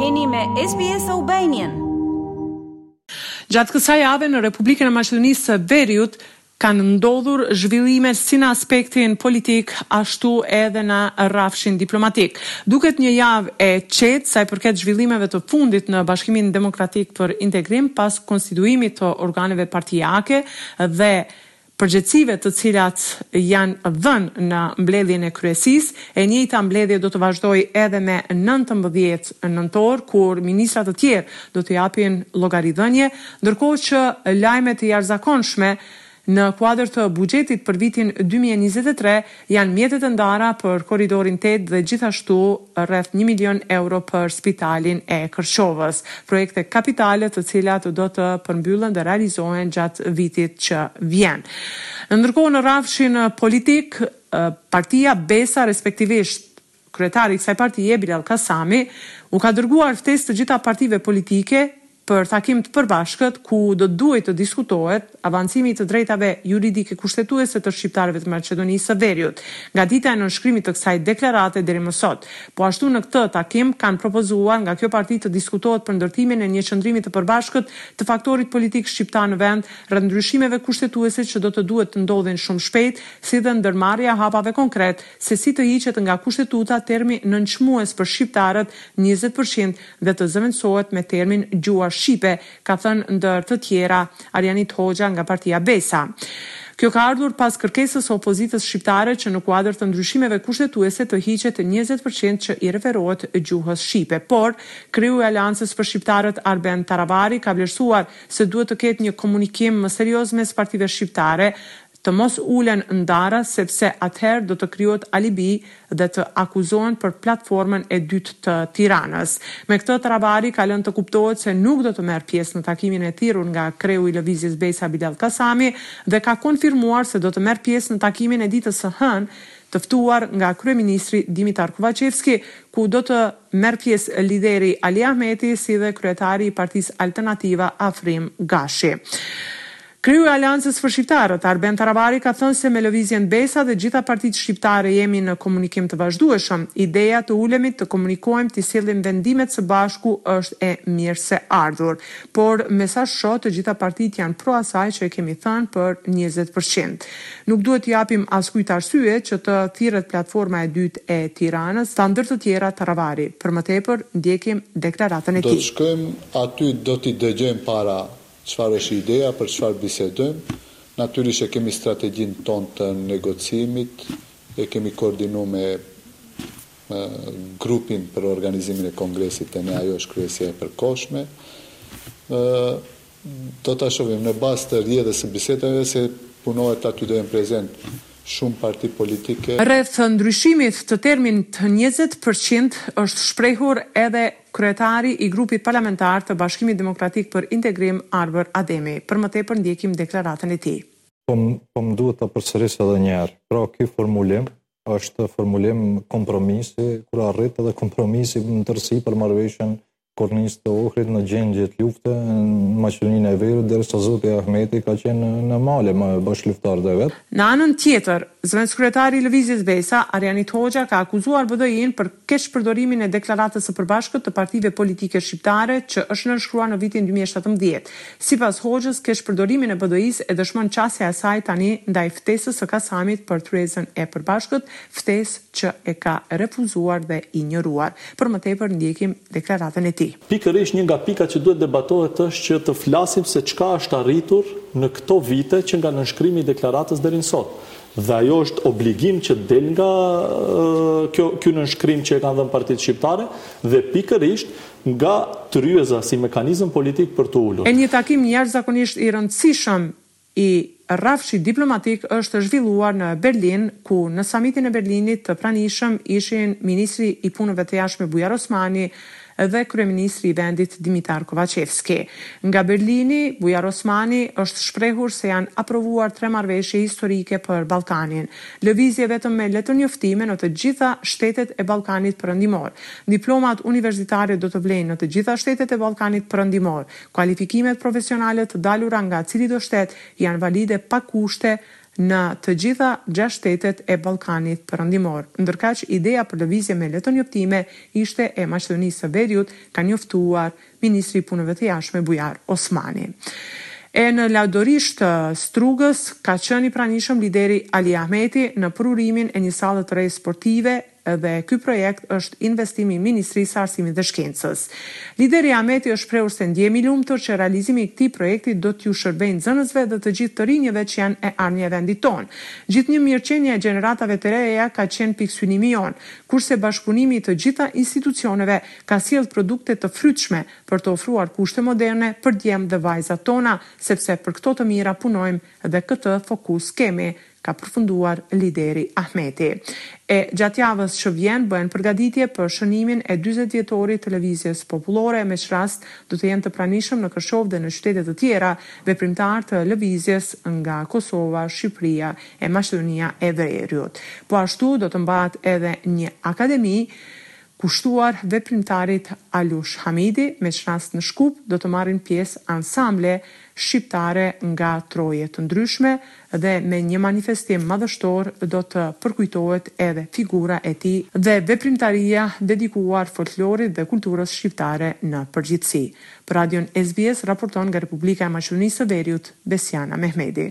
Jeni me SBS Albanian. Gjatë kësaj jave në Republikën e Maqedonisë së Veriut kanë ndodhur zhvillime si në aspektin politik ashtu edhe në rrafshin diplomatik. Duket një javë e qetë sa i përket zhvillimeve të fundit në Bashkimin Demokratik për Integrim pas konstituimit të organeve partiake dhe përgjegjësive të cilat janë dhënë në mbledhjen e kryesisë. E njëjta mbledhje do të vazhdojë edhe me nëntëmbëdhjetë nëntor, kur ministra të tjerë do të japin llogaridhënie, ndërkohë që lajmet e jashtëzakonshme në kuadër të buxhetit për vitin dy mijë e njëzet e tre, Janë mjetet e ndara për korridorin tetë dhe gjithashtu rreth një milion euro për spitalin e Kërçovës. Projekte kapitale të cilat do të përmbyllen dhe realizohen gjatë vitit që vjen. Ndërkohë në rrafshin politik, partia Besa respektivisht Kryetari i kësaj partie, Bilal Kasami, u ka dërguar ftesë të gjitha partive politike për takim të përbashkët ku do të duhej të diskutohet avancimi i të drejtave juridike kushtetuese të shqiptarëve të Maqedonisë së Veriut nga dita e nënshkrimit të kësaj deklarate deri më sot. Po ashtu në këtë takim kanë propozuar nga kjo parti të diskutohet për ndërtimin e një qëndrimi të përbashkët të faktorit politik shqiptar në vend rreth ndryshimeve kushtetuese që do të duhet të ndodhin shumë shpejt si dhe ndërmarrja e hapave konkret se si të hiqet nga Kushtetuta termi nënçmues për shqiptarët njëzet për qind dhe të zëvendësohet me termin gjuha shqipe, ka thënë ndër të tjera, Arianit Hoxha nga partia Besa. Kjo ka ardhur pas kërkesës së opozitës shqiptare që në kuadër të ndryshimeve kushtetuese të hiqet njëzet për qind që i referohet gjuhës shqipe. Por, kreu i Aleancës për Shqiptarët, Arben Taravari ka vlerësuar se duhet të ketë një komunikim më serioz mes partive shqiptare, të mos ulen ndara sepse atëherë do të krijohet alibi dhe të akuzohen për platformën e dytë të Tiranës. Me këtë Taravari ka lënë të kuptohet se nuk do të merr pjesë në takimin e thirrur nga kreu i lëvizjes Besa Bilal Kasami dhe ka konfirmuar se do të merr pjesë në takimin e ditës së hënë të ftuar nga kryeministri Dimitar Kovaçevski ku do të merr pjesë lideri Ali Ahmeti si dhe kryetari i Partisë Alternativa Afrim Gashi. Kreu i Aleancës për Shqiptarët, Arben Taravari ka thënë se me Lëvizjen Besa dhe gjitha partitë shqiptare jemi në komunikim të vazhdueshëm. Ideja të ulemi të komunikojmë t'i sjellim vendimet së bashku është e mirëseardhur. Por me sa shoh të gjitha partitë janë pro asaj që e kemi thënë për njëzet për qind. Nuk duhet t'i japim askujt arsye që të thirret platforma e dytë e Tiranës, tha ndër të tjera Taravari. Për më tepër ndjekim deklaratën e tij. Do të shkojmë aty do t'i dëgjojmë para Çfarë është ideja, për çfarë bisedojmë? Natyrisht e kemi strategjinë tonë të negocimit, e kemi koordinu me grupin për organizimin e kongresit te ne, ajo është kryesia e përkohshme. Do ta shohim, në bazë të rrjedhës së bisedave se punohet aty do jen prezent shumë parti politike. Rreth ndryshimit të terminit njëzet për qind është shprehur edhe Kryetari i Grupit Parlamentar të Bashkimit Demokratik për Integrim, Arbër Ademi. Për më tepër ndjekim deklaratën e tij. Po po më duhet ta përsëris edhe një herë. Pra ky formulim është formulim kompromisi kur arrit edhe kompromisi në tërësi për marrëveshjen kornisë të Ohrit në gjendje lufte në Maqedoninë e Veriut derisa zoti Ahmeti ka qenë në male me bashkëluftarët e vet. Në anën tjetër, zëvendëskryetari i Lëvizjes Besa, Arianit Hoxha ka akuzuar BDI-në për keqpërdorimin e Deklaratës së Përbashkët të Partive Politike Shqiptare që është nënshkruar në vitin dy mijë e shtatëmbëdhjetë. Sipas Hoxhës, keqpërdorimin e BDI-së e dëshmon qasja e saj tani ndaj ftesës së Kasamit për tryezën e Përbashkët, ftesë, që e ka refuzuar dhe injoruar. Për më tepër ndjekim deklaratën e tij. Pikërisht një nga pikat që duhet të debatohet është që të flasim se çka është arritur në këto vite që nga nënshkrimi i deklaratës deri më sot. Dhe ajo është obligim që del nga kjo ky nënshkrim që e kanë dhënë partitë shqiptare dhe pikërisht nga tryeza si mekanizëm politik për t'u ulur. E një takim jashtëzakonisht i rëndësishëm i rrafshit diplomatik është zhvilluar në Berlin, ku në Samitin e Berlinit të pranishëm ishin ministri i Punëve të Jashtme Bujar Osmani dhe kryeministri i vendit Dimitar Kovaçevski. Nga Berlini, Bujar Osmani është shprehur se janë aprovuar tre marrëveshje historike për Ballkanin. Lëvizje vetëm me letërnjoftime në të gjitha shtetet e Ballkanit Perëndimor. Diplomat universitare do të vlejnë në të gjitha shtetet e Ballkanit Perëndimor. Kualifikimet profesionale të dalura nga cilido shtet janë valide pa kushte në të gjitha gjashtë shtetet e Ballkanit Perëndimor, ndërkaq ideja për lëvizje me letërnjoftime ishte e Maqedonisë së Veriut, ka njoftuar ministri i Punëve të Jashtme Bujar Osmani. E në Ladorisht të Strugës ka qenë i pranishëm lideri Ali Ahmeti në përurimin e një salle të re sportive, Dhe ky projekt është investimi i Ministrisë së Arsimit dhe Shkencës. Lideri Ahmeti është shprehur se ndiem i lumtur që realizimi i këtij projekti do t'u shërbejë nxënësve dhe të gjithë të rinjëve që janë e ardhmja e vendit tonë. Gjithnjë mirëqenia e gjeneratave të reja ka qenë pikësynimi jonë, kurse bashkëpunimi i të gjitha institucioneve ka sjellë produkte të frytshme për të ofruar kushte moderne për djem dhe vajzat tona, sepse për këto të mira punojmë dhe këtë fokus kemi, ka përfunduar lideri Ahmeti. E gjatë javës që vjen bëhen përgatitje për shënimin e dyzet vjetorit të Lëvizjes Popullore, me ç'rast do të jenë të pranishëm në Kërçovë dhe në qytete të tjera veprimtarë të lëvizjes nga Kosova, Shqipëria e Maqedonia e Veriut. Po ashtu do të mbahet edhe një akademi kushtuar veprimtarit Alush Hamidi, me ç'rast në Shkup do të marrin pjesë ansamble shqiptare nga troje të ndryshme dhe me një manifestim madhështor do të përkujtohet edhe figura e tij dhe veprimtaria dedikuar folklorit dhe kulturës shqiptare në përgjithësi. Për Radion SBS raporton nga Republika e Maqedonisë së Veriut, Besiana Mehmedi.